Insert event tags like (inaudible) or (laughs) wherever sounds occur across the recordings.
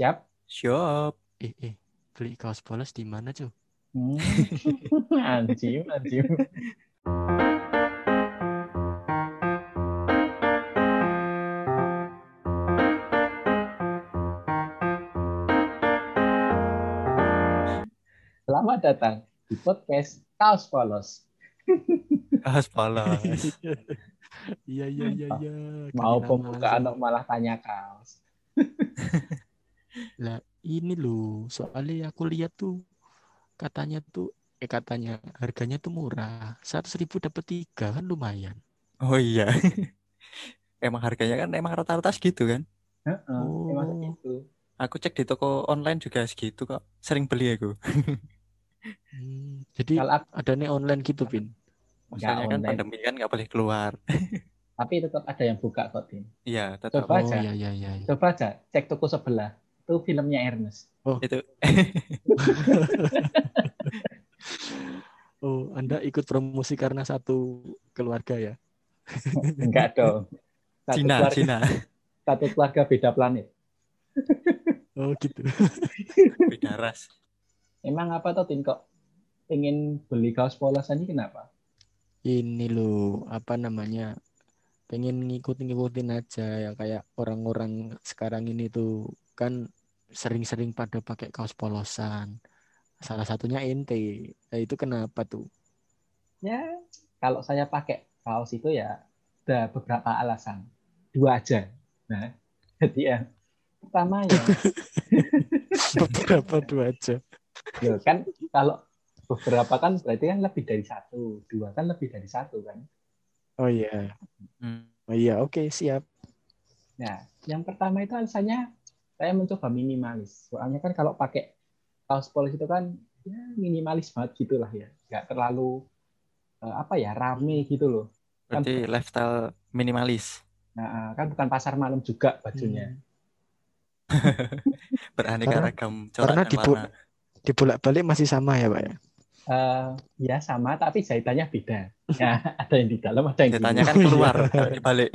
Siap? Siap. Eh, eh, beli kaos polos di mana, Cu? Hmm. (laughs) anjing, anjing. Selamat datang di podcast Kaos Polos. (laughs) Kaos polos. Iya, iya, iya, iya. Mau pembukaan malah tanya kaos. (laughs) Lah, ini loh, soalnya aku lihat tuh katanya tuh eh katanya harganya tuh murah. Seratus ribu dapat tiga kan lumayan. Oh iya. (laughs) emang harganya kan emang rata-rata segitu kan? Heeh, emang Oh. segitu. Aku cek di toko online juga segitu kok. Sering beli aku. Hmm, jadi Kalau aku- ada nih online gitu, Pin. Maksudnya kan online. pandemi kan nggak boleh keluar. tapi tetap ada yang buka kok, Tin. Iya, tetap. Coba Oh, aja. iya, iya, iya. iya. Coba aja cek toko sebelah. Itu filmnya Ernest. Itu (laughs) Oh, Anda ikut promosi karena satu keluarga ya? (laughs) Enggak dong. Satu Cina, keluarga, Cina. satu keluarga beda planet. Oh, gitu. Beda ras. Emang apa tuh, Tin, kok pengen beli kaos polos ini kenapa? Ini loh, apa namanya? Pengen ngikut-ngikutin aja ya kayak orang-orang sekarang ini tuh kan sering-sering pada pakai kaos polosan. Salah satunya ente. Nah, itu kenapa tuh? Ya, kalau saya pakai kaos itu ya ada beberapa alasan. Dua aja. Nah, jadi ya pertama ya, (laughs) Beberapa tuh aja. ya kan kalau beberapa kan berarti kan lebih dari satu, dua kan lebih dari satu kan. Oh iya. Hmm. Oh iya, oke, siap. Nah, yang pertama itu alasannya saya mencoba minimalis. Soalnya kan kalau pakai kaos polos itu kan ya minimalis banget gitulah ya. Nggak terlalu eh, apa ya rame gitu loh. Berarti lifestyle minimalis. Nah, kan bukan pasar malam juga bajunya. (laughs) Beraneka ragam corak karena dan dibu- warna. Dibolak-balik masih sama ya, Pak ya? Eh, ya sama tapi jahitannya beda. Ya, (laughs) ada yang di dalam, ada yang di kan luar. keluar kalau dibalik.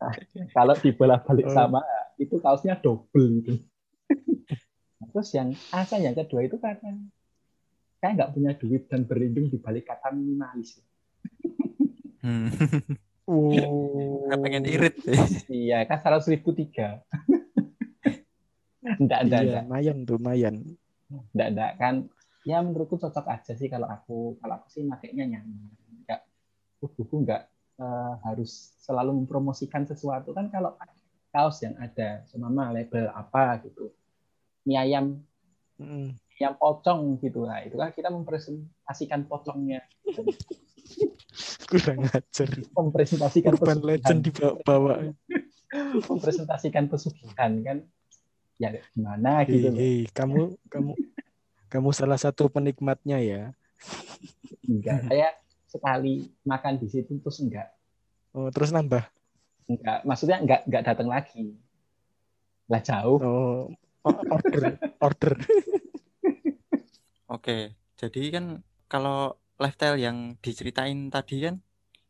(laughs) Kalau dibolak-balik Oh. sama itu kaosnya double itu. (laughs) Terus yang alasan yang kedua itu karena saya nggak punya duit dan berlindung di balik kata minimalis. Hmm. (laughs) Oh. Nggak pengen irit. Iya, kan seratus ribu tiga. (laughs) Enggak, enggak, Iya, enggak, lumayan tuh, lumayan. enggak, enggak. Kan ya menurutku cocok aja sih kalau aku kalau aku sih makainya nyaman. Enggak tubuhku enggak eh, harus selalu mempromosikan sesuatu kan kalau kaos yang ada semama label apa gitu. Mie ayam Mm. yang pocong gitu lah itu kan kita mempresentasikan pocongnya Kurang ajar. mempresentasikan Urban legend dibawa. mempresentasikan pesugihan kan ya gimana gitu loh. hei, kamu kamu kamu salah satu penikmatnya ya. enggak saya sekali makan di situ terus enggak Oh, terus nambah. Enggak maksudnya enggak enggak datang lagi lah jauh Oh, order, (laughs) order. Oke, jadi kan kalau lifestyle yang diceritain tadi kan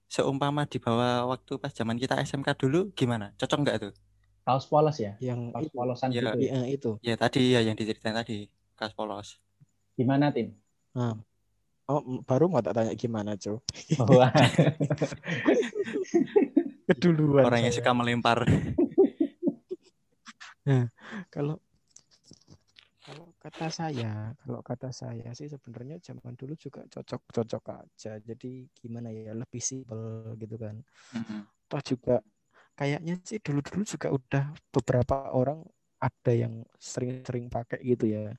seumpama di bawah waktu pas zaman kita SMK dulu gimana? Cocok nggak tuh? kaos polos ya Yang kaos polosan Iya. gitu ya. iya, itu. Ya tadi ya yang diceritain tadi, kaos polos. gimana tim Ah. Oh, baru mau tak tanya gimana, Cok. Wah, (laughs) Keduluan. Orang yang suka melempar. (laughs) kalau kalau kata saya, kalau kata saya sih sebenarnya zaman dulu juga cocok-cocok aja. Jadi gimana ya, lebih simpel gitu kan. Mhm. Toh juga kayaknya sih dulu-dulu juga udah beberapa orang ada yang sering-sering pakai gitu ya.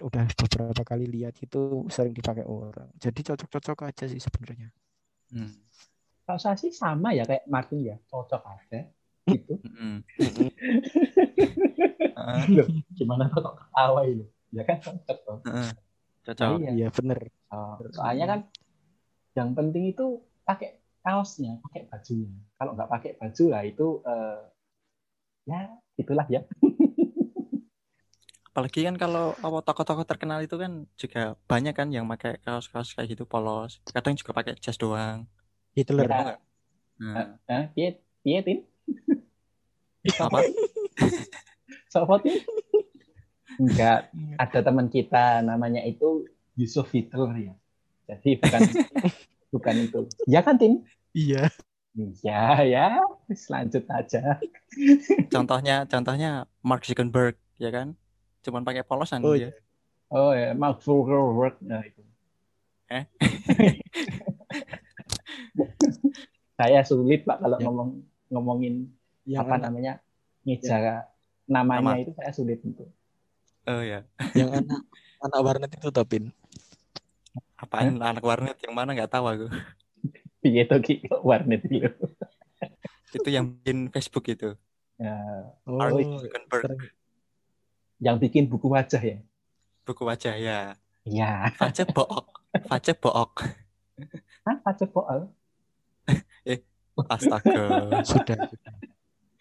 Udah beberapa kali lihat itu sering dipakai orang. Jadi cocok-cocok aja sih sebenarnya. Hmm. Kalau saya sih sama ya kayak Martin ya cocok aja gitu. (laughs) Heeh, (laughs) Loh, gimana kok ketawa ini ya kan cocok toh. heeh. Cocok. Iya. Iya bener. Oh, soalnya kan yang penting itu pakai kaosnya, pakai bajunya. Kalau nggak pakai baju lah itu eh, ya itulah ya. (laughs) Apalagi kan kalau apa tokoh-tokoh terkenal itu kan juga banyak kan yang pakai kaos-kaos kayak gitu polos. Kadang juga pakai jas doang. Hitler. Ya. Nah? Piye piye tin? (laughs) apa? Sopo tin? Enggak, ada teman kita namanya itu Yusuf Hitler ya. Jadi bukan (laughs) bukan itu. Ya kan Tim? Iya. Iya ya, selanjut aja. Contohnya contohnya Mark Zuckerberg ya kan? Cuman pakai polosan Oh, dia. Oh ya, Mark Zuckerberg nah, itu. Eh? (laughs) Saya sulit Pak kalau Ya. ngomong ngomongin Yang apa anak, namanya ngeja namanya Nama. itu saya sulit untuk. Oh ya. yang anak anak warnet itu topin. Apaan anak warnet yang mana nggak tahu aku. Piye to ki kok warnet itu. Itu yang bikin Facebook itu. Ya, Oh, iya. Yang bikin buku wajah ya. Buku wajah ya. Iya. Face book. Face book. Hah, Pace Poel? Astaga. sudah sudah.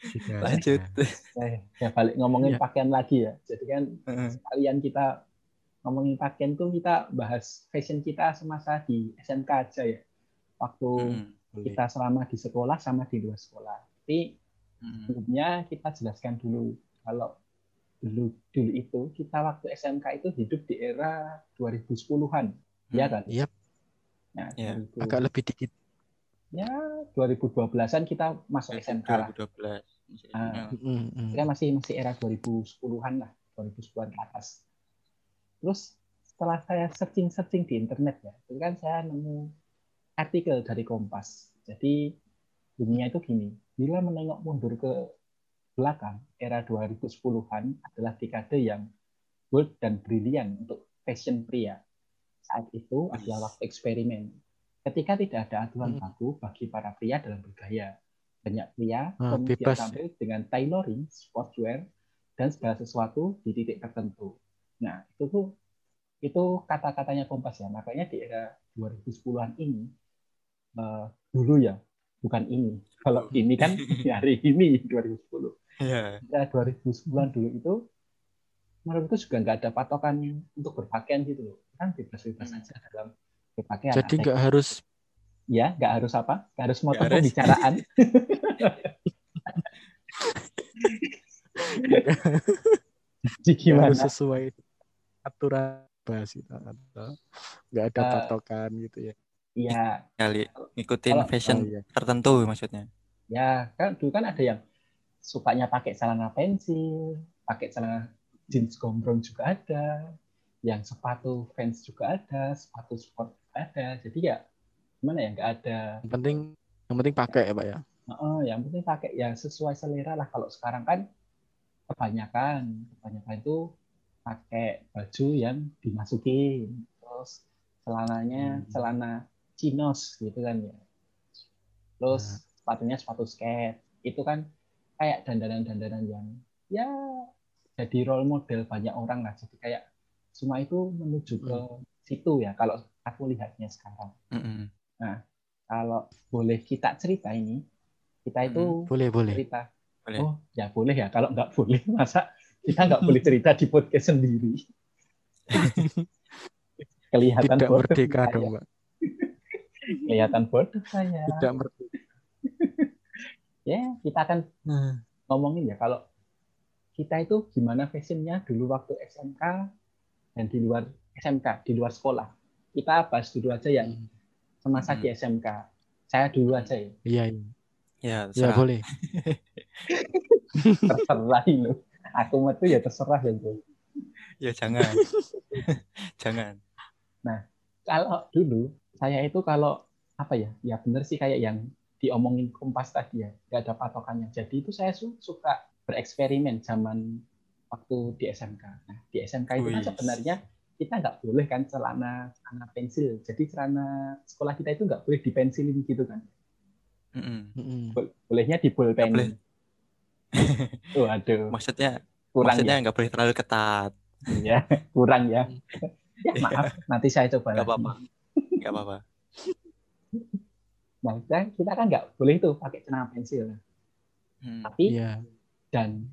Sudah, Lanjut. sudah. Eh, ya balik ngomongin Iya. pakaian lagi ya. Jadi kan Heeh. sekalian kita ngomongin pakaian tuh kita bahas fashion kita semasa di SMK aja ya. Waktu Mm, Boleh. kita selama di sekolah sama di luar sekolah. Tapi mm. sebelumnya kita jelaskan dulu kalau dulu dulu itu kita waktu SMK itu hidup di era 2010-an, ya kan? Iya, Nah, Iya. 2000 agak lebih dikit. Ya 2012-an kita masuk SMK lah. 2012. Ah. Heeh. Mm, mm. Kita masih masih era 2010-an lah, 2010-an ke atas. Terus setelah saya searching-searching di internet ya, itu kan saya nemu artikel dari Kompas. Jadi dunia itu gini, bila menengok mundur ke belakang, era 2010-an adalah dekade yang bold dan brilian untuk fashion pria. Saat itu adalah waktu eksperimen. Ketika tidak ada aturan Hmm. baku bagi para pria dalam bergaya. Banyak pria Ah, kemudian tampil dengan tailoring, sportswear, dan segala sesuatu di titik tertentu. Nah, itu tuh itu kata-katanya Kompas ya. Makanya di era 2010-an ini eh, dulu ya, bukan ini. (laughs) Kalau ini kan (laughs) di hari ini 2010. Iya. Era 2010-an dulu itu menurutku juga nggak ada patokan untuk berpakaian gitu loh. Kan bebas-bebas Hmm. aja dalam berpakaian. Jadi nggak harus ya, nggak harus apa? Nggak harus motor harus. pembicaraan. (laughs) Jadi nggak gimana? harus sesuai aturan bahas itu atau nggak ada Eh, patokan gitu ya. Iya, Kali ngikutin Kalau- fashion Oh, iya. tertentu maksudnya. ya kan dulu kan ada yang sukanya pakai celana pensil, pakai celana jeans gombrong juga ada, yang sepatu Vans juga ada, sepatu sport ada. Jadi ya gimana ya nggak ada. Yang penting yang penting pakai ya pak ya. Heeh, yang penting pakai ya sesuai selera lah. Kalau sekarang kan kebanyakan, kebanyakan itu pakai baju yang dimasukin, terus celananya Hmm. celana chinos gitu kan ya. Terus Nah. sepatunya sepatu skate. Itu kan kayak dandanan-dandanan yang ya jadi role model banyak orang lah. Jadi kayak semua itu menuju ke situ ya kalau aku lihatnya sekarang. Mm-mm. Kalau boleh kita cerita ini, kita itu Boleh boleh. cerita. Boleh. Oh, ya boleh ya. Kalau nggak boleh, (laughs) masa kita nggak boleh cerita di podcast sendiri? (laughs) Kelihatan Tidak bodoh merdeka saya. dong pak. Kelihatan bodoh saya. Tidak merdeka. (laughs) Ya, kita akan ngomongin ya kalau kita itu gimana fashionnya dulu waktu SMK dan di luar SMK, di luar sekolah. Kita bahas dulu aja yang semasa di SMK. Saya dulu aja ya. Iya iya. Ya, Ya boleh. (laughs) Terserah ini. Aku mah tuh ya terserah ya, Bro. Ya jangan. (laughs) jangan. kalau dulu saya itu kalau apa ya ya bener sih kayak yang diomongin kompas tadi ya nggak ada patokannya jadi itu saya su- suka bereksperimen zaman waktu di SMK nah di SMK itu kan sebenarnya kita nggak boleh kan celana celana pensil jadi celana sekolah kita itu nggak boleh dipensilin gitu kan. Bo- bolehnya di boleh. bolpenin tuh aduh Maksudnya kurang maksudnya nggak boleh terlalu ketat. ya, ya (laughs) kurang ya (laughs) ya maaf nanti saya coba Nggak lagi. apa-apa. Nggak apa-apa. nah kita, kita kan nggak boleh tuh pakai celana pensil Hmm. tapi Iya. dan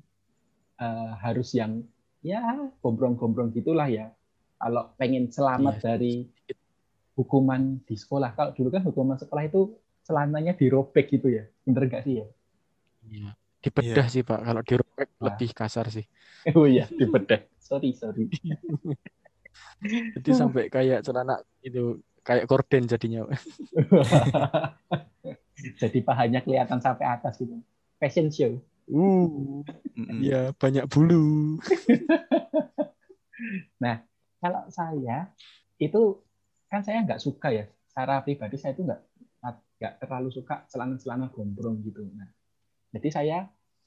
eh, harus yang ya gombrong-gombrong gitulah ya. Kalau pengen selamat Iya. dari hukuman di sekolah. Kalau dulu kan hukuman sekolah itu celananya dirobek gitu ya. Bener nggak sih ya? Iya. Dibedah sih Pak. Kalau dirobek Wah. lebih kasar sih. (laughs) Oh iya, dibedah. Sorry, sorry. (laughs) Jadi sampai kayak celana itu kayak korden jadinya. (laughs) Jadi pahanya kelihatan sampai atas gitu. Fashion show. Uh, ya banyak bulu. Kalau saya itu kan saya nggak suka ya. Secara pribadi saya itu nggak nggak terlalu suka celana-celana gombrong gitu. Nah, jadi saya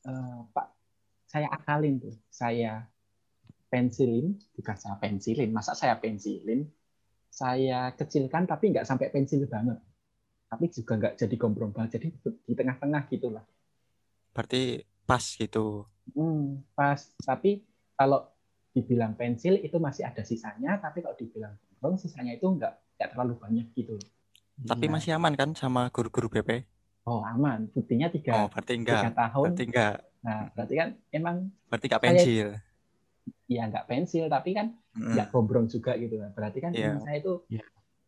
eh, Pak saya akalin tuh. Saya pensilin, bukan saya pensilin. Masa saya pensilin? Saya kecilkan tapi nggak sampai pensil banget. Tapi juga nggak jadi gombrong banget. Jadi di tengah-tengah gitulah. Berarti pas gitu. Hmm, pas. Tapi kalau dibilang pensil itu masih ada sisanya, tapi kalau dibilang gombrong sisanya itu nggak nggak terlalu banyak gitu. Tapi Nah. masih aman kan sama guru-guru BP? Oh aman, buktinya Oh, tiga, berarti tiga enggak. tahun. Berarti enggak. Nah berarti kan emang Berarti enggak pensil. ya nggak pensil, tapi kan Mm-mm. nggak gombrong juga gitu. Berarti kan Iya. emang saya itu Iya.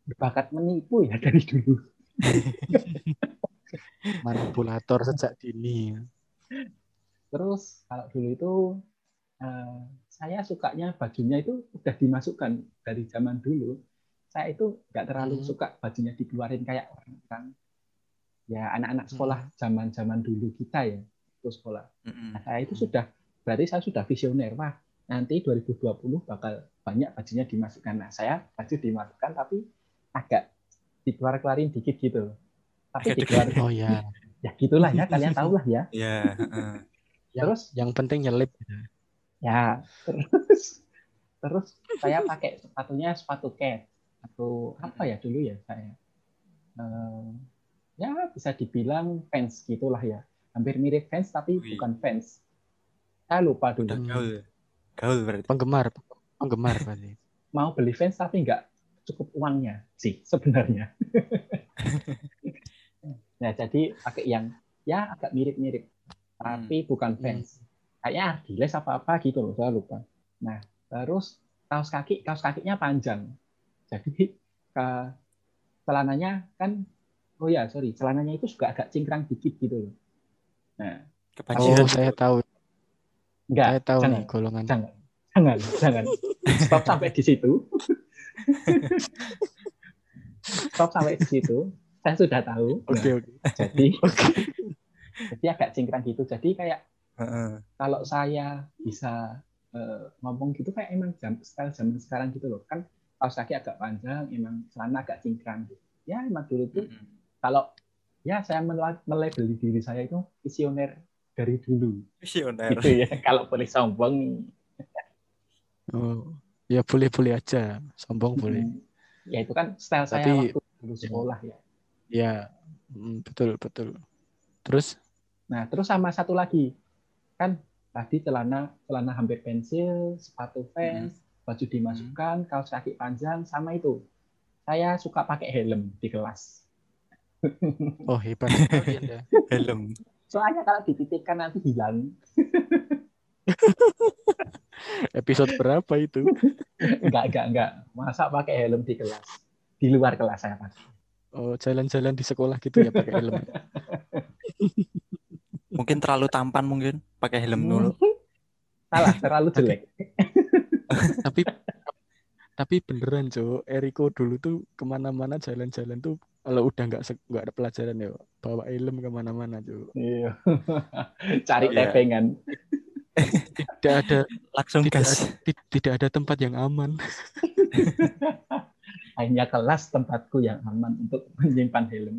berbakat menipu ya dari dulu. (laughs) Manipulator sejak dini. Terus kalau dulu itu eh, saya sukanya bajunya itu udah dimasukkan dari zaman dulu. Saya itu nggak terlalu Hmm. suka bajunya dikeluarin kayak orang-orang ya anak-anak Hmm. sekolah zaman-zaman dulu kita ya itu sekolah. Mm-mm. Nah, saya itu sudah berarti saya sudah visioner. Wah, nanti 2020 bakal banyak bajunya dimasukkan. Nah, saya baju dimasukkan tapi agak dikeluar-keluarin dikit gitu. Tapi Agak dikeluar Oh ya, (laughs) ya gitulah ya, kalian tahu lah ya. Iya, heeh. Terus yang penting nyelip. Ya terus terus saya (laughs) pakai sepatunya sepatu cat atau apa ya dulu ya saya Eh, ya bisa dibilang fans gitulah ya hampir mirip fans tapi Wih. bukan fans saya lupa dulu Udah Hmm. gaul. Gaul berarti. Penggemar, penggemar berarti. (laughs) mau beli fans tapi nggak cukup uangnya sih sebenarnya nah (laughs) jadi pakai yang ya agak mirip-mirip tapi bukan fans kayaknya Ardiles apa apa gitu loh saya lupa nah terus kaos kaki kaos kakinya panjang jadi ke celananya kan oh ya sorry celananya itu juga agak cingkrang dikit gitu loh nah Kebanjiran. Oh, saya tahu. enggak Saya tahu jangan nih golongan. jangan jangan jangan stop sampai di situ stop sampai di situ saya sudah tahu Nah, Oke, oke. jadi Oke. jadi agak cingkrang gitu jadi kayak Heeh. kalau saya bisa eh, ngomong gitu kayak emang jam style zaman sekarang gitu loh kan kaos kaki agak panjang emang celana agak cingkrang gitu. ya emang dulu tuh Mm-mm. kalau ya saya mela- melabeli diri saya itu visioner dari dulu Visioner. gitu ya (laughs) kalau boleh sombong nih Oh, ya boleh-boleh aja. Sombong boleh. Ya itu kan style saya Tapi- waktu dulu sekolah ya Ya, mm, betul, betul. Terus? Nah, terus sama satu lagi. Kan tadi celana celana hampir pensil, sepatu fans, baju dimasukkan, kaos kaki panjang sama itu. Saya suka pakai helm di kelas. (laughs) Oh, hebat sekali Anda. Helm. Soalnya kalau dititipkan nanti hilang. (laughs) Episode berapa itu? (laughs) Enggak, enggak, enggak. Masa pakai helm di kelas? Di luar kelas saya pakai. Oh, jalan-jalan di sekolah gitu ya pakai helm. Mungkin terlalu tampan mungkin pakai helm dulu. (laughs) Salah, terlalu jelek. (laughs) tapi tapi beneran Cok Eriko dulu tuh ke mana-mana jalan-jalan tuh kalau udah nggak nggak ada pelajaran ya bawa helm ke mana-mana Cok Iya. (laughs) Cari Oh, iya. tepengan. tidak ada Langsung tidak, gas. ada- ti- tidak ada tempat yang aman Hanya kelas tempatku yang aman untuk menyimpan helm.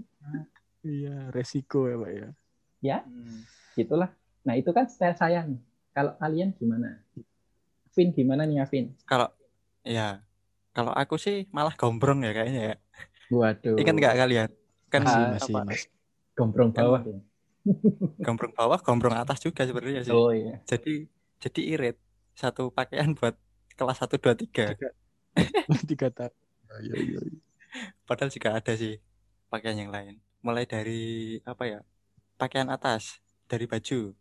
iya resiko ya pak ya Hmm. Gitulah. Nah, itu kan style saya nih. Kalau kalian gimana? Vin gimana nih, Vin? Kalau ya, kalau aku sih malah gombrong ya kayaknya ya. Waduh. Ingat nggak kalian? Kan masih masih apa, Gombrong bawah ya? gombrong bawah, gombrong atas juga sebenarnya sih. Oh iya. Jadi jadi irit satu pakaian buat kelas 1 2 3. tiga (laughs) tahun iya iya iya. Padahal juga ada sih pakaian yang lain. Mulai dari apa ya? Pakaian atas, dari baju.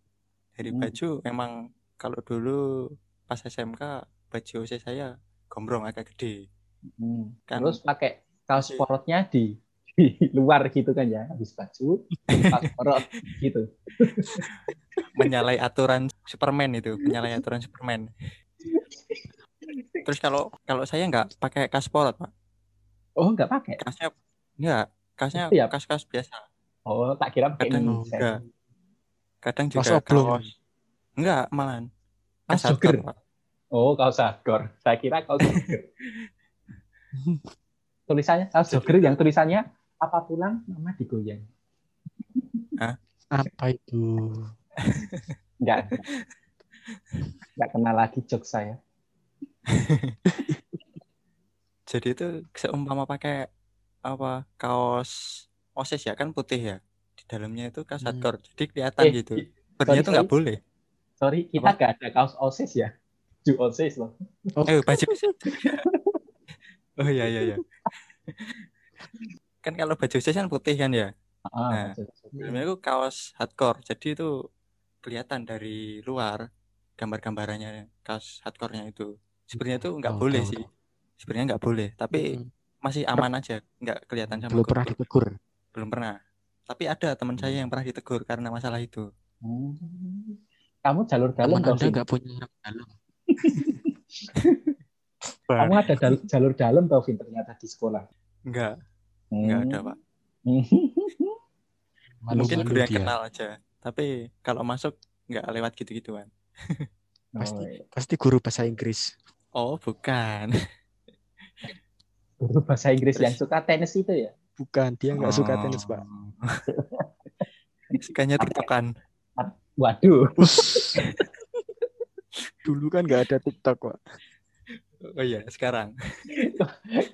Dari Hmm. baju memang kalau dulu pas SMK baju OC saya gombrong agak gede. Hmm. Kan- Terus pakai kaos sportnya di (laughs) di luar gitu kan ya habis baju pas (laughs) gitu menyalahi aturan Superman itu, menyalahi aturan Superman. Terus kalau kalau saya nggak pakai kas polos, Pak. oh nggak pakai Kasnya enggak, kasnya Siap. kas-kas biasa. Oh tak kira pakai Kadang ini enggak. Kadang Kaos juga oblong. kaos. Enggak, malahan. Jogger. Pak. oh kaos hardcore saya kira kaos jogger (laughs) tulisannya kaos jogger yang tulisannya apa pulang mama digoyang Apa itu? Enggak. Enggak kenal lagi jokes saya. (laughs) Jadi itu seumpama pakai apa kaos OSIS ya kan putih ya. Di dalamnya itu kas Hmm. hardcore. Jadi kelihatan Eh, gitu. Sebenarnya itu nggak boleh. Sorry, kita nggak ada kaos OSIS ya. Ju OSIS loh. Oh, Eh, baju. (laughs) oh iya iya iya. kan kalau baju OSIS kan putih kan ya. Ah, Nah. betul. Dalamnya itu kaos hardcore. Jadi itu kelihatan dari luar gambar-gambarannya kaos hardcore-nya itu. Sebenarnya itu nggak Tahu, boleh tahu, sih. Sebenarnya nggak boleh, tapi Mm, masih aman aja, nggak kelihatan sama belum pernah ditegur. Belum pernah. Tapi ada teman saya yang pernah ditegur karena masalah itu. Hmm. Kamu jalur dalam Teman dong, Anda nggak punya orang dalam. (laughs) Kamu ada jalur dalam tau, Vin, ternyata di sekolah. Enggak, Hmm. enggak ada, Pak. (laughs) Mungkin Malu-malu guru yang dia. kenal aja. Tapi kalau masuk nggak lewat gitu-gituan. (laughs) Pasti. Oh, iya. Pasti guru bahasa Inggris. Oh, bukan. Guru bahasa Inggris Terus- yang suka tenis itu ya? Bukan, dia nggak suka tenis, Pak. (laughs) Oh. Sukanya tiktokan. Waduh. Dulu kan nggak ada TikTok, Pak. Oh iya, sekarang.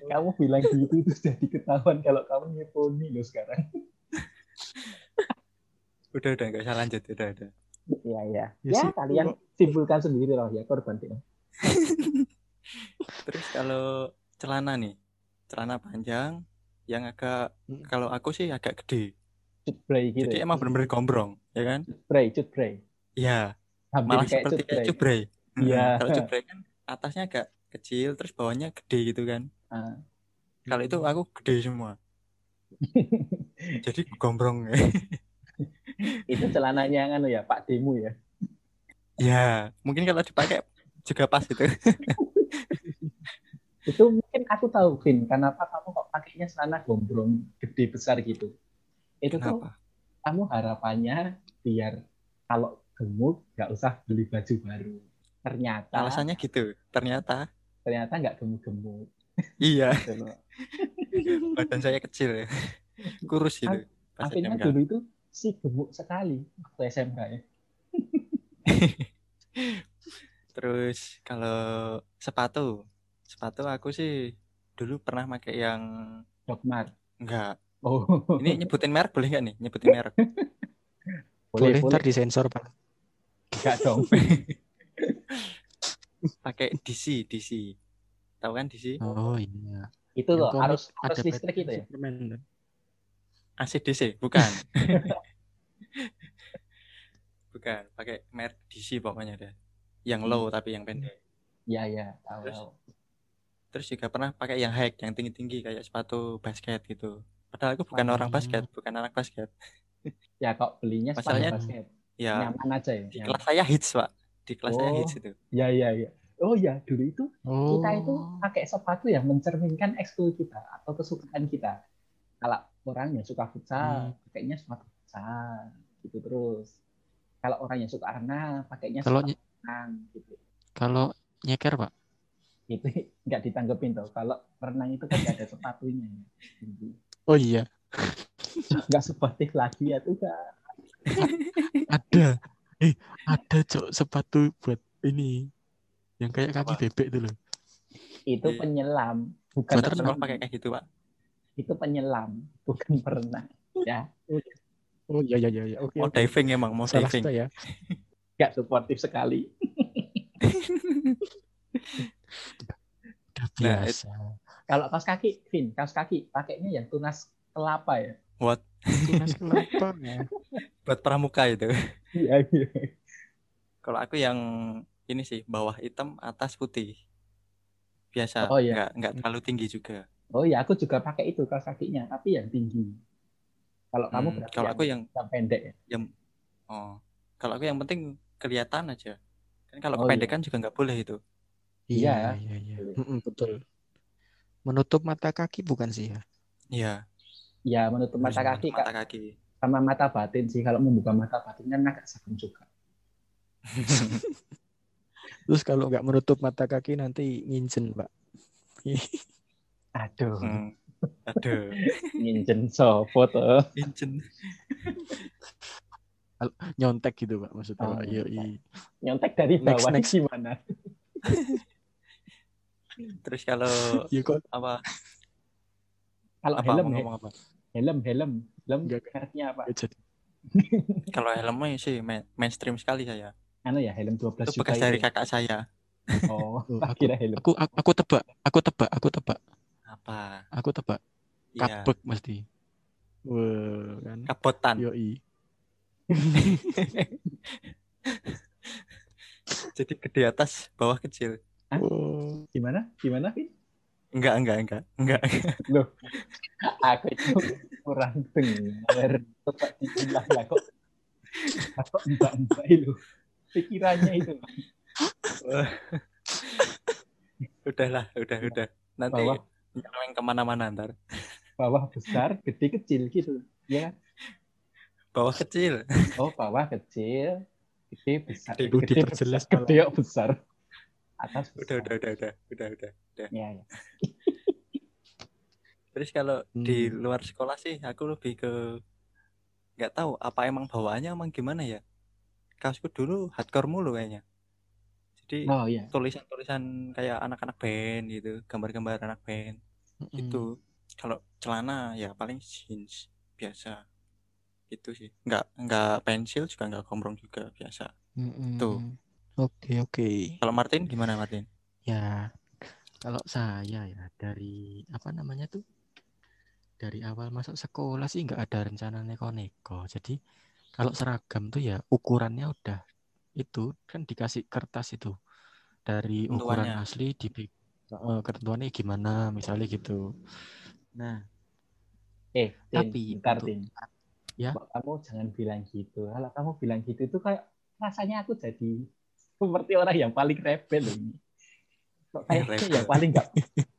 kamu bilang gitu itu jadi ketahuan kalau kamu nyeponi loh sekarang. Udah udah nggak usah lanjut, udah udah. Iya, iya. Ya Ya, sih, kalian simpulkan sendiri loh ya korban Vin. (laughs) Terus kalau celana nih, celana panjang yang agak Hmm. kalau aku sih agak gede. Cutbray gitu. Jadi ya? emang bener-bener gombrong, ya kan? Cutbray, cutbray. Iya, malah kayak seperti kayak cutbray. Iya. Mm, Kalau cubrey kan atasnya agak kecil, terus bawahnya gede gitu kan. Ah. Kalau itu aku gede semua. (laughs) Jadi gombrong. itu celananya kan ya Pak Demu ya. ya, mungkin kalau dipakai juga pas itu. (laughs) Itu mungkin aku tahu Vin, kenapa kamu kok pakainya celana gombrong gede besar gitu. Itu tuh Kenapa? kamu harapannya biar kalau gemuk nggak usah beli baju baru. Ternyata Alasannya gitu. Ternyata ternyata nggak gemuk-gemuk. iya, (laughs) badan saya kecil ya. Kurus gitu. Akhirnya SMK. dulu itu si gemuk sekali waktu SMK ya. (laughs) Terus kalau sepatu, sepatu aku sih dulu pernah pakai yang Dogmar. enggak. Oh, Ini nyebutin merek boleh nggak nih? Nyebutin merek. (laughs) Boleh, boleh, ntar disensor, Pak. Enggak dong. (laughs) Pakai DC, DC. Tahu kan DC? Oh iya. itu loh harus harus listrik itu ya. Superman. ACDC, bukan. (laughs) bukan, pakai merek DC pokoknya deh. Yang low tapi yang pendek. Iya, iya, tahu. Terus? tahu. Terus juga pernah pakai yang high, yang tinggi-tinggi kayak sepatu basket gitu. Padahal aku bukan orang Oh. basket, bukan anak basket. Ya kok belinya sepatu Masalahnya- basket. Ya, Nyaman aja ya. di nyaman. kelas saya hits, Pak. Di kelas saya Oh. hits itu. Iya, iya, iya. Oh ya, dulu itu Oh. kita itu pakai sepatu yang mencerminkan ekskul kita atau kesukaan kita. Kalau orang yang suka futsal, Hmm. pakainya sepatu futsal gitu terus. Kalau orang yang suka renang, pakainya Kalau sepatu renang gitu. kalau nyeker, Pak. Itu (laughs) nggak ditanggepin tuh. Kalau renang itu kan nggak ada sepatunya. Oh iya, Nggak sportif lagi ya tuh ada. Eh, ada cok sepatu buat ini. Yang kayak kaki Apa? bebek itu loh. Itu Iya. penyelam, bukan Buat renang. pakai kayak gitu, Pak. Itu penyelam, bukan perenang. Ya, Oh iya iya iya. iya. Oke. Mau oke. diving emang, mau Salah diving. saya. nggak sportif sekali. (laughs) Udah Nah, biasa. Kalau kaos kaki, Vin, kaos kaki pakainya yang tunas kelapa ya. Buat Tunas kelapa. (laughs) buat pramuka itu. Iya, iya. Kalau aku yang ini sih, bawah hitam, atas putih. Biasa, Oh, iya. nggak nggak terlalu tinggi juga. Oh ya, aku juga pakai itu kaos kakinya, tapi yang tinggi. Kalau kamu Hmm, berarti kalau yang, aku yang yang pendek ya? oh, kalau aku yang penting kelihatan aja. Kan kalau Oh, iya. kependekan juga nggak boleh itu. Iya. iya, iya. Boleh. Mm-mm, betul. Menutup mata kaki bukan sih ya? Iya, Ya, menutup mata kaki mata Kak, kaki. sama mata batin sih. Kalau membuka mata batin kan agak serem juga. Terus kalau nggak menutup mata kaki nanti nginjen, Pak. Aduh, Hmm. Aduh, nginjen sopo tuh. Injen. Nyontek gitu, Pak, maksudnya, Oh, Pak. Iya, iya. Nyontek dari Next, bawah next. gimana? (laughs) Terus kalau Iya kok apa? Kalau Apa helm, mau he- ngomong apa? helm, helm, helm mereknya apa? jadi. (laughs) Kalau helmnya sih main- mainstream sekali saya. Anu ya, helm 12 Itu juta bekas dari itu. kakak saya. Oh, (laughs) aku- (laughs) kira helm. Aku, aku aku tebak, aku tebak, aku tebak, Apa? aku tebak. Iya, Kapek mesti. Wah, kan. kapotan. Yoi. Jadi gede atas, bawah kecil. Oh. Gimana? Gimana, Vin? Enggak, enggak, enggak, enggak. Aku itu kurang dengar. Coba dibilang lah kok. Kok mbak-mbak itu. Pikirannya itu. Udahlah, udah, udah. Nanti Bawah. nyeleweng ke mana-mana ntar. Bawah besar, gede kecil gitu. Ya, Bawah kecil. oh bawah kecil, gede besar. Gede, Perlu diperjelas besar, gede kok besar. Atas Udah, besar. udah, udah, udah, udah, udah. Ya, ya. (laughs) Terus kalau di Hmm. luar sekolah sih aku lebih ke nggak tahu apa emang bawaannya emang gimana ya. Kaosku dulu hardcore mulu kayaknya. Jadi Oh iya. tulisan-tulisan kayak anak-anak band gitu, gambar-gambar anak band Mm-mm. itu. Kalau celana ya paling jeans biasa. Itu sih. Nggak nggak pensil juga nggak komprong juga biasa. Mm-mm. Tuh. Oke, oke. Kalau Martin gimana Martin? Ya, kalau saya ya dari apa namanya tuh? Dari awal masuk sekolah sih nggak ada rencana neko-neko. Jadi kalau seragam tuh ya ukurannya udah itu kan dikasih kertas itu dari ukuran Ketentuannya. asli di eh, ketentuannya gimana misalnya gitu. Nah, Eh, Tin, Tapi bentar, untuk- Tin. Ya. Kok Kamu jangan bilang gitu. Kalau kamu bilang gitu itu kayak rasanya aku jadi seperti orang yang paling rebel loh ini. Kok kayaknya yang paling nggak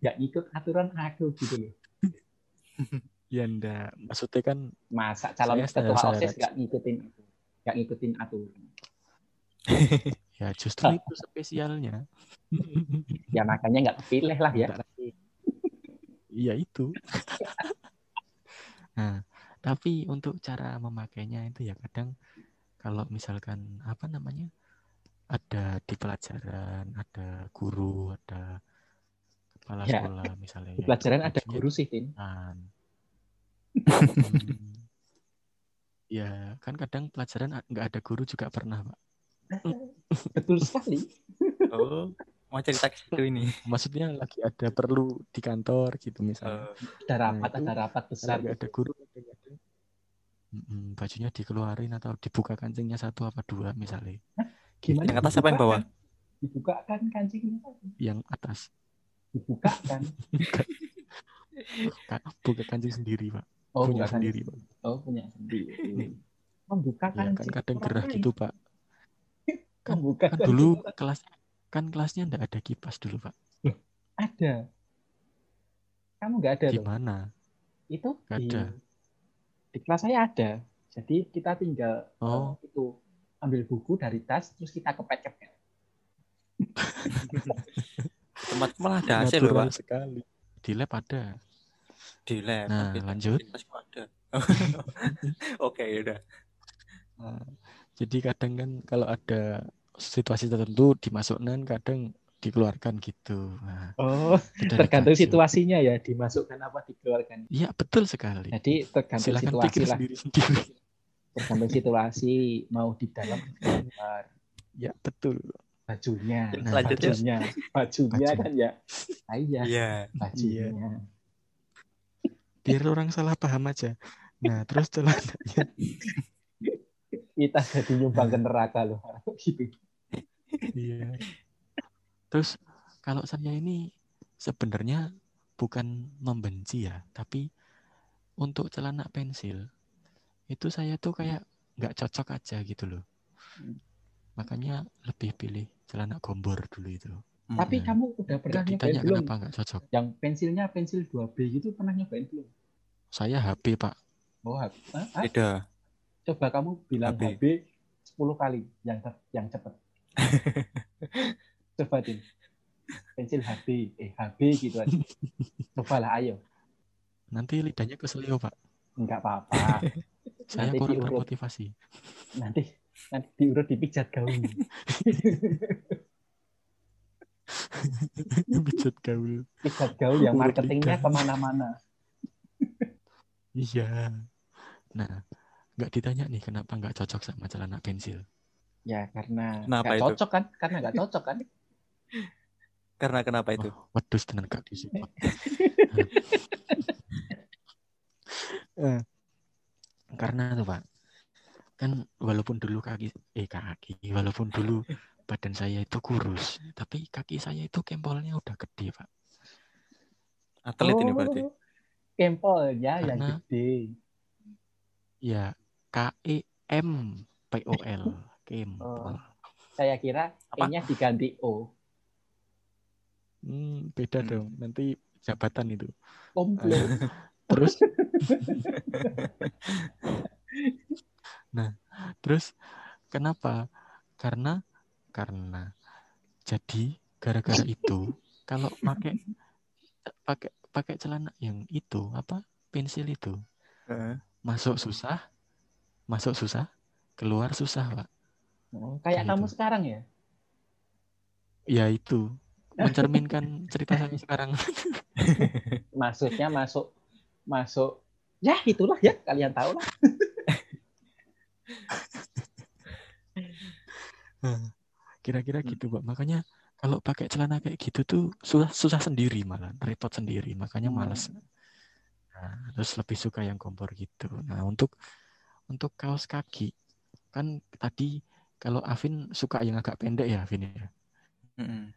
nggak ngikut aturan aku gitu loh. ya ndak maksudnya kan Masa calon Saya ketua OSIS nggak ngikutin itu, nggak ngikutin aturan. (laughs) ya justru itu spesialnya. (laughs) Ya makanya nggak kepilih lah ya. Iya itu. (laughs) Nah, tapi untuk cara memakainya itu ya kadang kalau misalkan apa namanya ada di pelajaran, ada guru, ada kepala Ya, sekolah misalnya. Di ya, pelajaran ada guru sih, Tin. Hmm. (laughs) Ya, kan kadang pelajaran nggak ada guru juga pernah, Pak. (laughs) Betul sekali. Oh, mau cerita ke situ ini. (laughs) Maksudnya lagi ada perlu di kantor gitu misalnya. Eh, Ada Nah, rapat, itu ada rapat besar. nggak ada guru bajunya dikeluarin atau dibuka kancingnya satu apa dua misalnya Gimana? Yang atas apa yang bawah? kan? Dibuka kan kancingnya. yang atas Dibuka kan. Ka- buka kancing sendiri pak Oh, Punya sendiri, kancing. Oh, punya sendiri. Membuka ya kan kancing. kadang orang gerah gitu pak (laughs) kan, Membuka kan dulu kelas kan kelasnya nggak ada kipas dulu pak ada. Kamu nggak ada di tuh? mana Itu Nggak di, ada. di kelas saya ada. Jadi kita tinggal Oh. eh, itu ambil buku dari tas terus kita kepet-kepet. tempat malah ada AC loh, Pak. sekali di lab ada Di lab. Nah, Tapi lanjut. di gua ada. (laughs) Oke, udah. Nah, jadi kadang kan kalau ada situasi tertentu dimasukkan kadang dikeluarkan gitu nah, Oh, tergantung situasinya ya dimasukkan apa dikeluarkan. Iya betul sekali Jadi tergantung silakan situasi pikir lah. sendiri sendiri Tergantung situasi mau di dalam di luar. ya betul bajunya, Nah, Lanjut ya. bajunya, bajunya Baju. kan ya. Ah, iya, Iya. bajunya. biar orang salah paham aja nah terus celananya Kita jadi nyumbang ke neraka loh. Gitu. iya terus kalau saya ini sebenarnya bukan membenci ya, tapi untuk celana pensil itu saya tuh kayak nggak cocok aja gitu loh. Hmm. Makanya lebih pilih celana gombor dulu itu. Tapi Iya. kamu udah pernah Nggak nyobain ditanya belum? kenapa nggak cocok. Yang pensilnya pensil 2B gitu pernah nyobain belum? Saya HP pak. Oh, ah, Beda. coba kamu bilang HB. HB 10 kali yang yang cepat. (laughs) coba Din. Pensil HB, eh HB gitu aja. (laughs) Cobalah ayo. Nanti lidahnya keselio pak. Enggak apa-apa. (laughs) Saya Nanti kurang diurut. termotivasi. Nanti nanti diurut dipijat gaun. Pijat gaul. (laughs) Pijat gaul yang marketingnya ke mana-mana. Iya. Nah, nggak ditanya nih kenapa nggak cocok sama celana pensil. Ya karena Kenapa nggak itu? cocok kan? Karena nggak cocok kan? Karena kenapa itu? Oh, wedus tenan gak disupport. (laughs) Eh, Karena tuh Pak, kan walaupun dulu kaki eh kaki, walaupun dulu (laughs) badan saya itu kurus, tapi kaki saya itu kempolnya udah gede Pak. Atlet ini berarti. Oh, Kempol ya yang Karena- gede. Ya K E M P O L (laughs) kempol. Oh. Saya kira? E-nya diganti O. Hmm, beda Hmm. dong. Nanti jabatan itu. Komplo. (laughs) Terus (laughs) Nah, terus kenapa? Karena karena jadi gara-gara itu kalau pakai pakai pakai celana yang itu apa pensil itu Heeh. masuk susah masuk susah keluar susah pak Oh, kayak kamu itu. sekarang ya? ya itu mencerminkan cerita saya sekarang (laughs) Maksudnya masuk masuk ya itulah ya kalian tahu lah. Nah, (laughs) kira-kira gitu pak makanya kalau pakai celana kayak gitu tuh susah susah sendiri malah repot sendiri makanya Hmm. males nah, terus lebih suka yang kompor gitu nah untuk untuk kaos kaki kan tadi kalau Avin suka yang agak pendek ya Avin ya Mm-mm.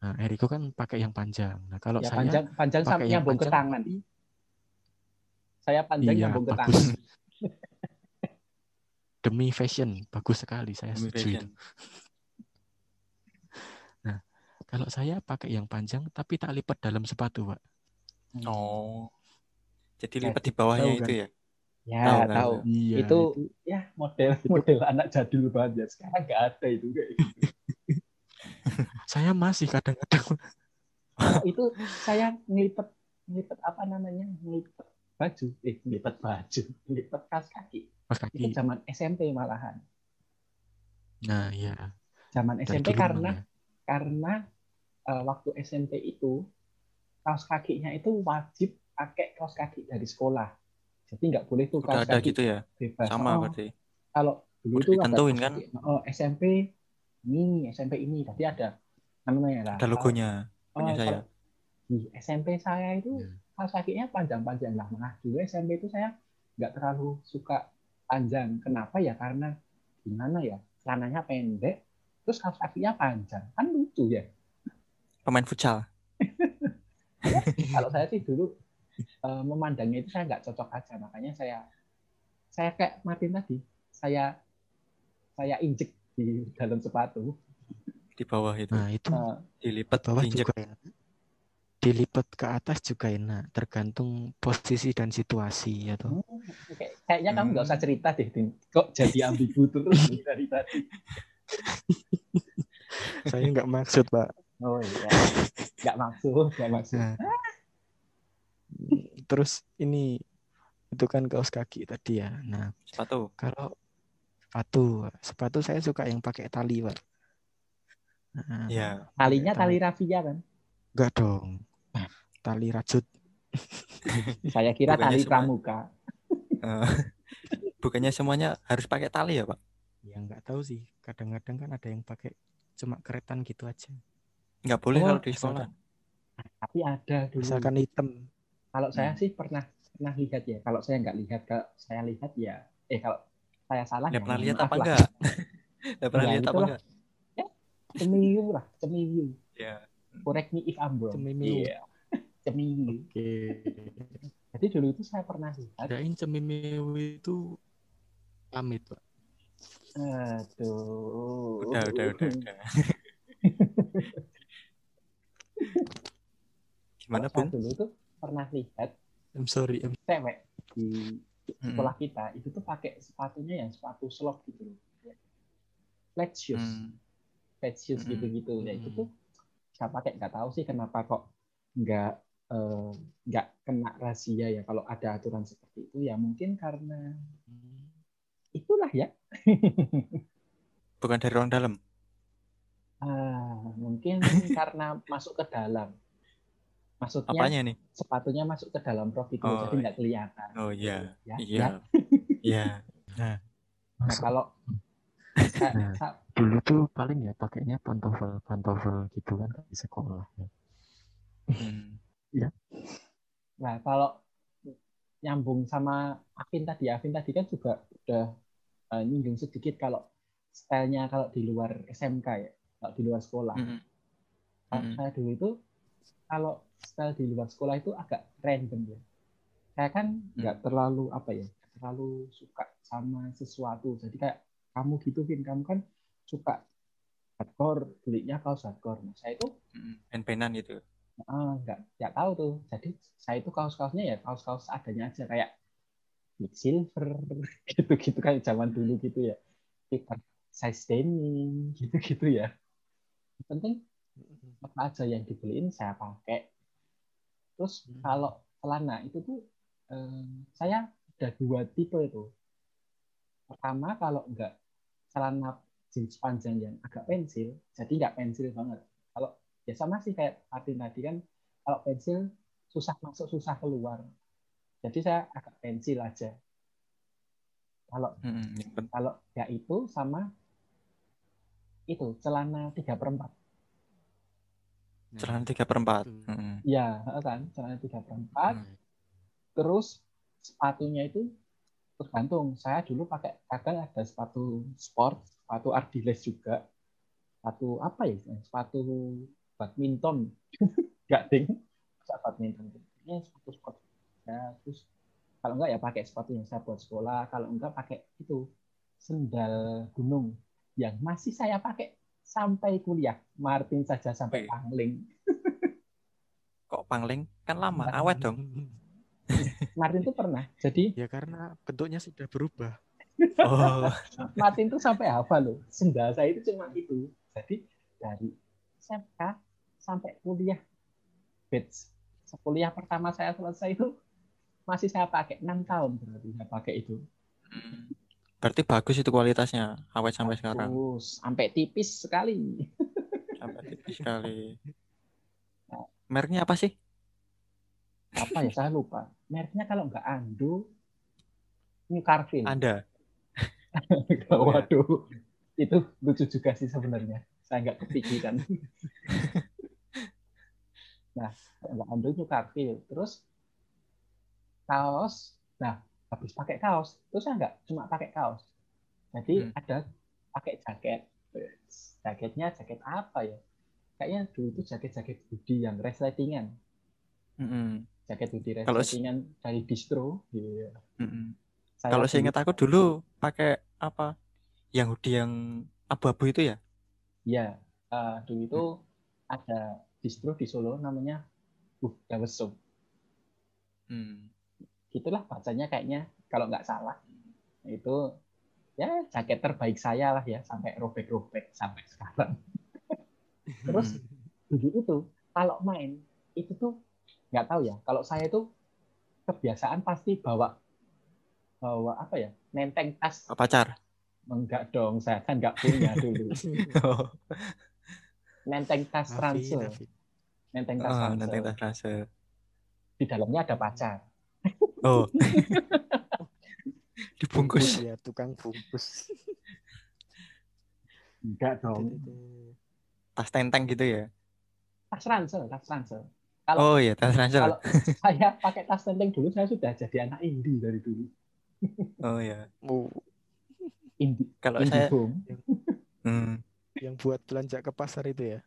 nah Eriko kan pakai yang panjang nah kalau Ya saya panjang panjang sampai yang nyambung ke tangan. Saya panjang iya nyambung ke bagus tangan. (laughs) demi fashion bagus sekali saya Demi setuju itu fashion. (laughs) kalau saya pakai yang panjang tapi tak lipat dalam sepatu pak Oh. Jadi lipat di bawahnya tahu itu kan? ya. Ya, Tahu kan? tahu. iya itu ya model (laughs) model anak jadul banget ya. Sekarang nggak ada itu kayak gitu. saya masih kadang-kadang Oh, itu saya ngelipet ngelipet apa namanya? Ngelipet baju. Eh, ngelipet baju. (laughs) Ngelipet kaos kaki. Itu kaki zaman SMP malahan. nah iya Zaman dari SMP karena ya. karena eh, waktu SMP itu kaos kakinya itu wajib pakai kaos kaki dari sekolah. Jadi nggak boleh tuh Udah kaos ada kaki gitu ya. bebas. Sama Oh, berarti. kalau dulu itu ditentuin kaos kan? kaki. Oh, SMP ini, SMP ini. Tadi ada namanya lah. Ada logonya. Oh, Punya saya. di SMP saya itu Iya. Kaos kakinya panjang-panjang lah. Nah, dulu SMP itu saya nggak terlalu suka panjang. Kenapa ya? Karena gimana ya? Celananya pendek, terus kaos kakinya panjang. Kan lucu ya. Pemain futsal. (laughs) Kalau saya sih dulu eh, memandangnya itu saya nggak cocok aja. Makanya saya saya kayak Martin tadi, saya saya injek di dalam sepatu. di bawah itu nah itu Eh, dilipat bawah diinjek juga enak dilipat ke atas juga enak tergantung posisi dan situasi ya toh hmm, kayak- kayaknya kamu nggak usah Hmm. cerita deh, Din. Kok jadi ambigu (laughs) terus dari tadi? (laughs) saya nggak maksud pak Oh iya, nggak maksud, nggak maksud. Nah, terus ini itu kan kaos kaki tadi ya nah sepatu. kalau sepatu sepatu saya suka yang pakai tali pak Nah, Iya. Talinya Tali. tali rafia kan? enggak dong tali rajut (laughs) Saya kira Bukannya tali semua- pramuka. (laughs) Eh, Bukannya semuanya harus pakai tali ya, Pak? ya nggak tahu sih kadang-kadang kan ada yang pakai cuma keretan gitu aja Nggak boleh Oh, kalau di sekolah. Tapi ada dulu. misalkan hitam Kalau saya Hmm. sih pernah pernah lihat ya. Kalau saya nggak lihat, kalau saya lihat ya. Eh kalau saya salah Nggak ya pernah lihat apa enggak? (laughs) Nggak pernah Ya, lihat apa enggak? Cemiu lah, cemiu. Ya. Correct me if I'm wrong. Cemiu. Iya. (laughs) cemil. Oke. Jadi dulu itu saya pernah lihat. Kirain cemimiu itu pamit, Pak. Aduh. Udah, udah, udah, udah. (laughs) Gimana, Bung? dulu itu pernah lihat I'm sorry. I'm... cewek di sekolah kita itu tuh pakai sepatunya yang sepatu slop gitu loh. Flat shoes, Hmm. flat shoes Mm-mm. gitu-gitu. Ya itu tuh saya pakai nggak tahu sih kenapa kok nggak eh, nggak kena razia ya kalau ada aturan seperti itu ya mungkin karena itulah ya (laughs) Bukan dari orang dalam. Ah, mungkin karena (laughs) masuk ke dalam maksudnya Apanya nih? sepatunya masuk ke dalam rok itu Oh, jadi nggak kelihatan Oh iya. ya, Iya. ya. Iya. (laughs) Nah kalau Nah. Dulu tuh paling ya pakainya pantofel pantofel gitu kan di sekolah. ya. Hmm. nah kalau nyambung sama Afin tadi, Afin tadi kan juga udah eh, nyinggung sedikit kalau stylenya kalau di luar SMK ya, kalau di luar sekolah. Mm-mm. Kalau Mm-mm. saya dulu itu kalau style di luar sekolah itu agak random ya. Saya kan nggak terlalu apa ya, terlalu suka sama sesuatu. Jadi kayak kamu gitu, Vin, kamu kan suka hardcore, belinya kaos hardcore. Nah, saya itu Mm-mm. Pen-penan gitu. ah, nggak nggak tahu tuh. Jadi saya itu kaos-kaosnya ya kaos-kaos adanya aja kayak Silver (laughs) gitu-gitu kayak zaman dulu gitu ya. Peter size denim gitu-gitu ya. Yang penting apa aja yang dibeliin saya pakai. Terus Hmm. kalau celana itu tuh eh, saya ada dua tipe itu. Pertama kalau enggak celana jeans panjang yang agak pensil, jadi nggak pensil banget. Kalau ya sama sih kayak Martin tadi kan, kalau pensil susah masuk, susah keluar. Jadi saya agak pensil aja. Kalau. Yang pen- kalau ya itu sama itu celana tiga perempat. Celana tiga per empat. Itu. Mm-mm. Ya, kan celana tiga perempat. Nah, Terus sepatunya itu tergantung. Saya dulu pakai kadang ada sepatu sport, sepatu Ardiles juga. Sepatu apa ya? Sepatu badminton. (laughs) Enggak ding. Badminton. Ini sepatu sport. Ya, terus kalau enggak ya pakai sepatu yang saya buat sekolah. Kalau enggak pakai itu sendal gunung yang masih saya pakai sampai kuliah. Martin saja sampai Wih. pangling. (laughs) Kok pangling? Kan lama, awet dong. Martin tuh pernah. Jadi Ya karena bentuknya sudah berubah. Oh, Martin tuh sampai hafal loh. Sendal saya itu cuma itu. Jadi dari SMK sampai kuliah batch kuliah pertama saya selesai itu masih saya pakai enam tahun berarti saya pakai itu. Berarti bagus itu kualitasnya, awet sampai sekarang. Terus sampai tipis sekali. (laughs) Sampai tipis sekali. Mereknya apa sih? Apa ya saya lupa. Mereknya kalau nggak Ando, New Carvin. Anda. (laughs) Waduh, itu lucu juga sih sebenarnya. Saya nggak kepikiran. (laughs) nah, nggak Ando New Carvin. Terus kaos. Nah, habis pakai kaos, terus saya nggak cuma pakai kaos. Jadi Hmm. ada pakai jaket. Jaketnya jaket apa ya? Kayaknya dulu itu jaket-jaket hoodie yang resletingan. Mm-mm. Jaket hoodie Kalau- resletingan dari distro. Iya. Mm-mm. Saya Kalau dulu- seingat aku dulu pakai apa? Yang hoodie yang abu-abu itu ya? Ya, eh, dulu itu ada distro di Solo namanya Uh Dawesum. Hmm. Gitulah bacanya kayaknya kalau nggak salah. Itu ya jaket terbaik saya lah ya sampai robek-robek sampai sekarang. (laughs) Terus dulu itu kalau main itu tuh nggak tahu ya. Kalau saya itu kebiasaan pasti bawa bawa apa ya? Nenteng tas. Pacar. Enggak dong, saya kan nggak punya dulu. (laughs) Oh, Nenteng tas ransel. Afin. Nenteng tas oh, ransel. nanti tas rasa. Di dalamnya ada pacar. Oh. (laughs) Dibungkus. ya tukang bungkus. Enggak dong. Tas tenteng gitu ya? tas ransel, tas ransel. Kalau Oh iya, tas ransel. kalau saya pakai tas tenteng dulu, saya sudah jadi anak indie dari dulu. Oh iya. Oh, Indie, Kalau indie saya home. hmm, yang buat belanja ke pasar itu ya.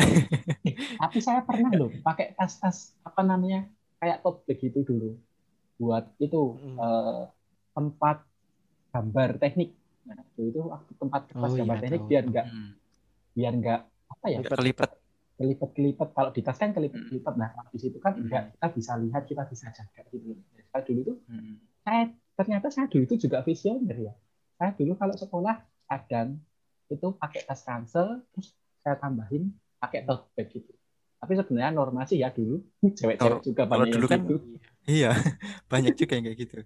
(laughs) Tapi saya pernah loh pakai tas-tas apa namanya kayak tote bag gitu dulu buat itu Mm. eh, tempat gambar teknik. Nah, itu itu waktu tempat kertas Oh, gambar iya, teknik tahu. biar enggak Hmm. biar enggak apa ya Nggak kelipet. kelipet-kelipet kalau di tas kan kelipet-kelipet nah di situ kan Hmm. enggak kita bisa lihat kita bisa jaga gitu Nah, saya dulu tuh Hmm. Saya ternyata saya dulu itu juga visioner ya saya dulu kalau sekolah kadang itu pakai tas ransel terus saya tambahin pakai tote bag gitu tapi sebenarnya normasi ya dulu cewek-cewek juga kalau banyak dulu yang kan- gitu. Iya, (laughs) banyak juga yang kayak gitu.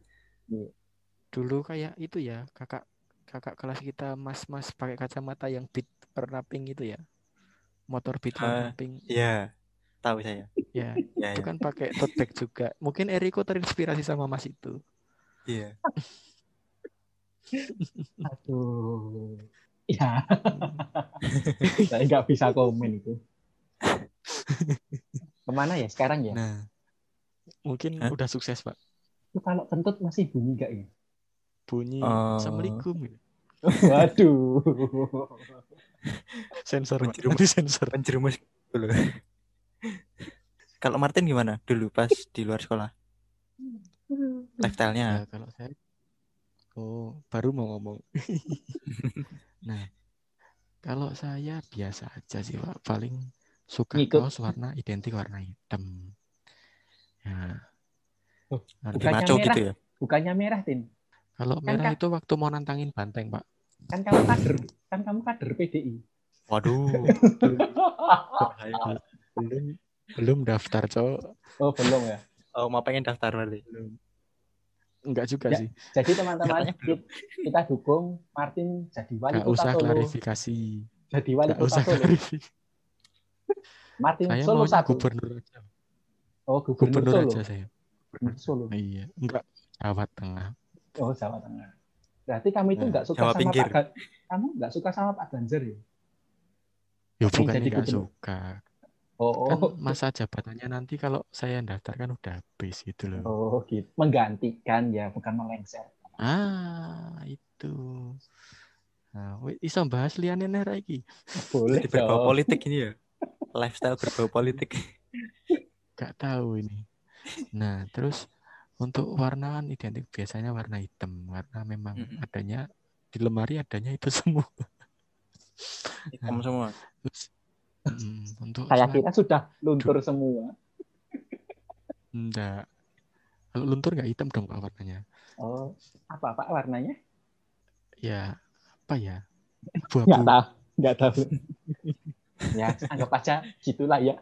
Dulu kayak itu ya, kakak kakak kelas kita mas-mas pakai kacamata yang beat warna pink itu ya. Motor beat warna Ah, pink. Iya, tahu saya. Ya, Ya, itu ya. kan pakai tote bag juga. Mungkin Eriko terinspirasi sama Mas itu. Iya. aduh ya (laughs) saya nggak bisa komen itu ke mana ya sekarang ya Nah, mungkin Hah? udah sukses, Pak. itu kalau kentut masih bunyi nggak ya Bunyi Oh. Assalamualaikum. waduh Sensor. Nanti sensor. Penjerumus dulu. Kalau Martin gimana dulu pas di luar sekolah? Lifestyle-nya? Ya, kalau saya Oh, baru mau ngomong. (laughs) nah, kalau saya biasa aja sih, Pak. Paling suka Ngikut. kaos warna identik warna hitam. Ya. Oh, Bukannya maco merah. gitu ya? bukannya merah tin kalau kan, merah Kak. itu waktu mau nantangin banteng, Pak. kan kamu kader kan kamu kader PDI Waduh. Belum belum daftar, Cok. oh belum ya Oh, mau pengen daftar berarti. Enggak juga Ya, sih. jadi teman-teman kita dukung Martin jadi wali Enggak kota usah Solo klarifikasi. jadi wali Enggak kota usah Solo klarifikasi. Martin Saya Solo satu gubernur aja. oh gubernur, Gubernur Solo aja saya. Gubernur Solo Iya, enggak Jawa Tengah. oh Jawa Tengah berarti kamu itu Nah, nggak suka Jawa sama pinggir. Pak kamu nggak suka sama Pak Ganjar ya Ya bukan jadi enggak suka. Oh Kan oh, masa jabatannya nanti kalau saya daftar kan udah habis gitu loh. oh gitu menggantikan ya bukan melengser Ah, itu. Nah, wih, iso bahas liane nih iki. boleh Jadi berbau politik ini ya. Lifestyle berbau politik. Gak tahu ini. Nah, terus untuk warna kan identik biasanya warna hitam. Warna memang Mm-mm. adanya di lemari adanya itu (laughs) semua. Hitam semua. Terus, mm, untuk saya celana- kira sudah luntur semua enggak. Kalau luntur nggak hitam dong Pak warnanya. oh apa pak warnanya Ya, apa ya? nggak Abu-abu. tahu nggak tahu ya anggap aja gitulah ya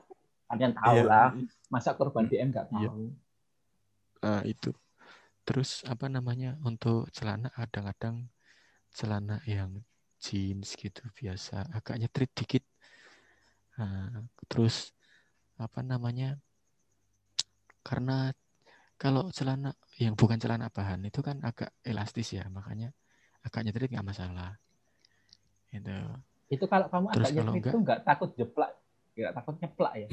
kalian tahu Iya. lah masa korban DM nggak Iya. tahu Nah, itu. Terus apa namanya? Untuk celana kadang-kadang celana yang jeans gitu biasa, agak nyetrit dikit. Nah, terus apa namanya? Karena kalau celana yang bukan celana bahan itu kan agak elastis ya, makanya agak nyetrit nggak masalah. Gitu. itu kalau kamu Terus agak enggak? itu nggak takut jeplak nggak takut nyeplak ya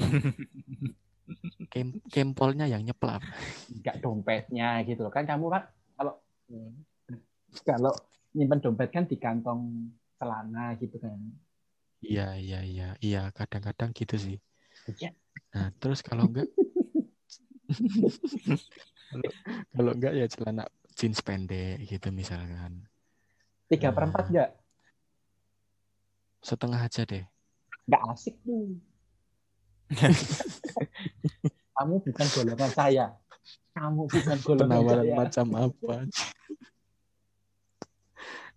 (laughs) Kem- kempolnya yang nyeplak. nggak dompetnya gitu loh kan kamu kan kalau kalau nyimpen dompet kan di kantong celana gitu kan Iya, iya, iya, iya, kadang-kadang gitu sih. Iya. Nah, terus kalau enggak (laughs) kalau, enggak ya celana jeans pendek gitu misalkan. tiga perempat Nah. nggak Setengah aja deh. nggak asik tuh (laughs) kamu bukan golongan saya kamu bukan golongan Penawaran saya macam apa?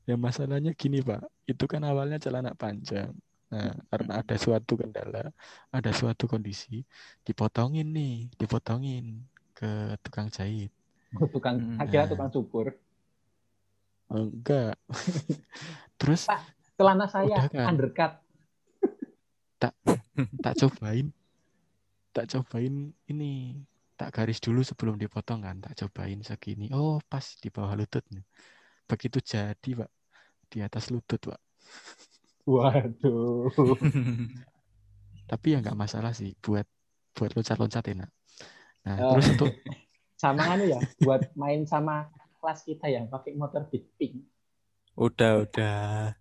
ya masalahnya gini, Pak. Itu kan awalnya celana panjang. Nah, karena ada suatu kendala, ada suatu kondisi, dipotongin nih, dipotongin ke tukang jahit. (laughs) Tukang Hmm. akhirnya Nah. tukang cukur Enggak. (laughs) Terus Pak. celana saya kan? undercut tak cobain tak cobain ini tak garis dulu sebelum dipotong kan tak cobain segini oh pas di bawah lutut nih begitu jadi pak di atas lutut pak waduh tapi ya nggak masalah sih buat buat loncat-loncat enak nah Oh. terus untuk (laughs) sama anu ya buat main sama kelas kita yang pakai motor beat pink Udah, udah.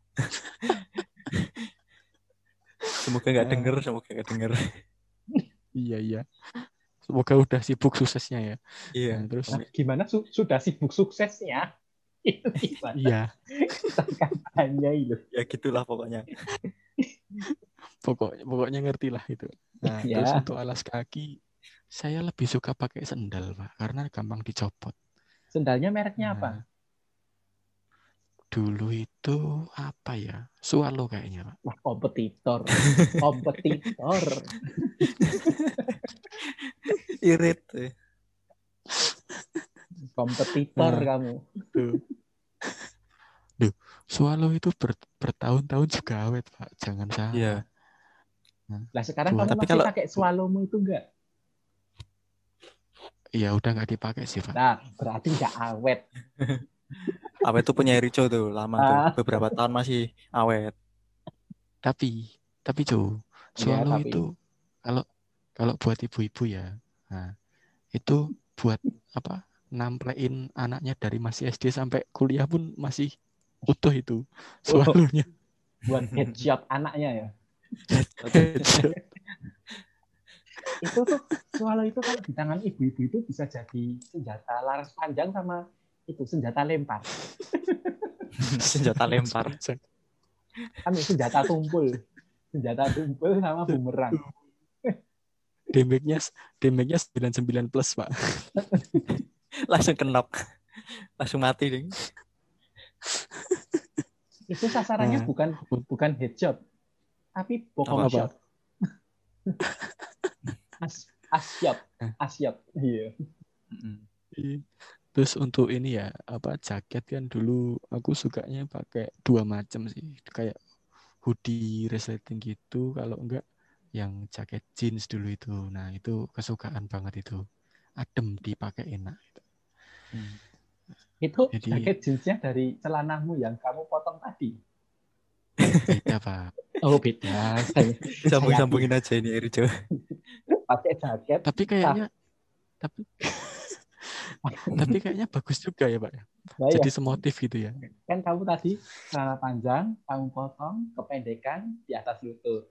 Semoga nggak denger, semoga nggak denger. Iya iya. Semoga udah sibuk suksesnya ya. Iya. Nah, terus Nah, gimana su- sudah sibuk suksesnya? Gimana? iya, Kampanye itu. Ya gitulah pokoknya. pokoknya pokoknya ngerti lah itu. Nah, Ya. terus untuk alas kaki saya lebih suka pakai sendal, Pak, karena gampang dicopot. Sendalnya mereknya apa? Nah, dulu itu apa ya? Swallow kayaknya, Pak. Wah, kompetitor. (laughs) kompetitor. Irit. Kompetitor Nah. kamu. Tuh. Duh, Swallow itu ber- bertahun-tahun juga awet, Pak. Jangan salah. Iya. Lah sekarang Tuh, kamu tapi masih kalau- pakai swallowmu itu enggak? Iya, udah nggak dipakai sih, Pak. Nah, berarti enggak awet. (laughs) Awet tuh punya Rico tuh lama tuh. Ah. Beberapa tahun masih awet. Tapi, tapi Joe, Iya, Swallow tapi- itu kalau kalau buat ibu-ibu ya, nah, itu buat apa? Namplein anaknya dari masih SD sampai kuliah pun masih utuh itu swallownya. Buat headshot anaknya ya. Itu tuh swallow itu kalau di tangan ibu-ibu itu bisa jadi senjata laras panjang sama itu senjata lempar. Senjata lempar. Kan senjata tumpul. Senjata tumpul sama bumerang. Damage-nya damage-nya 99 plus, Pak. (laughs) Langsung kenok. Langsung mati ding. Itu sasarannya Nah. bukan bukan headshot, tapi bokong Apa? shot. (laughs) As, asyap, asyap. Iya. Iya. Terus untuk ini ya, apa jaket kan dulu aku sukanya pakai dua macam sih. Kayak hoodie resleting gitu, kalau enggak yang jaket jeans dulu itu. Nah, itu kesukaan banget itu. Adem dipakai enak. Hmm. Itu Jadi- jaket jeansnya dari celanamu yang kamu potong tadi. Beda, Pak. Oh beda. Sambung-sambungin aja ini Rico. pakai jaket. Tapi kayaknya tapi (laughs) tapi kayaknya bagus juga ya, Pak. ya. Nah, ya, Jadi semotif gitu ya. kan kamu tadi celana panjang, kamu potong, kependekan di atas lutut.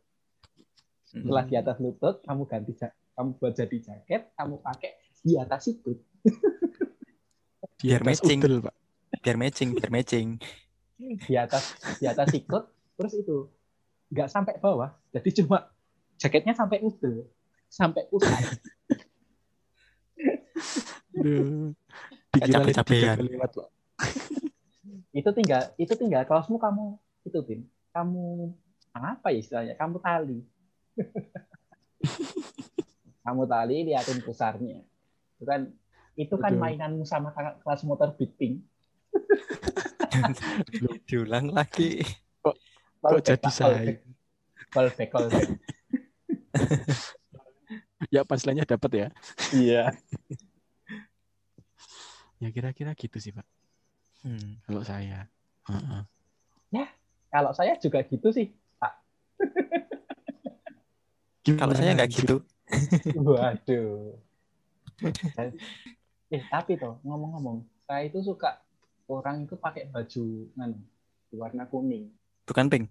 Setelah di atas lutut, kamu ganti kamu buat jadi jaket, kamu pakai di atas itu. (laughs) Di Biar atas matching. udel, Pak. Biar matching, biar matching. Di atas di atas sikut, terus itu nggak sampai bawah, jadi cuma jaketnya sampai udel, sampai pusat. Dikira Lady capek-capekan. Gaga lewat, Pak. itu tinggal itu tinggal kaosmu kamu itu tim kamu apa ya istilahnya kamu tali (laughs) kamu tali liatin pusarnya itu kan itu kan Betul. mainanmu sama kakak kelas motor beating (laughs) Diulang lagi. Kok jadi saya? callback callback (laughs) Ya punchline-nya dapat ya. iya Ya kira-kira gitu sih, Pak. Hmm. Kalau saya. Heeh. kalau saya juga gitu sih Kalau saya nggak gitu. waduh (laughs) eh tapi tuh ngomong-ngomong saya itu suka orang itu pakai baju nganu warna kuning. Bukan pink.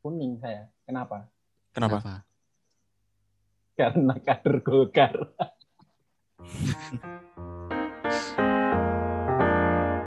kuning saya. Kenapa? Kenapa? karena kader Golkar (laughs)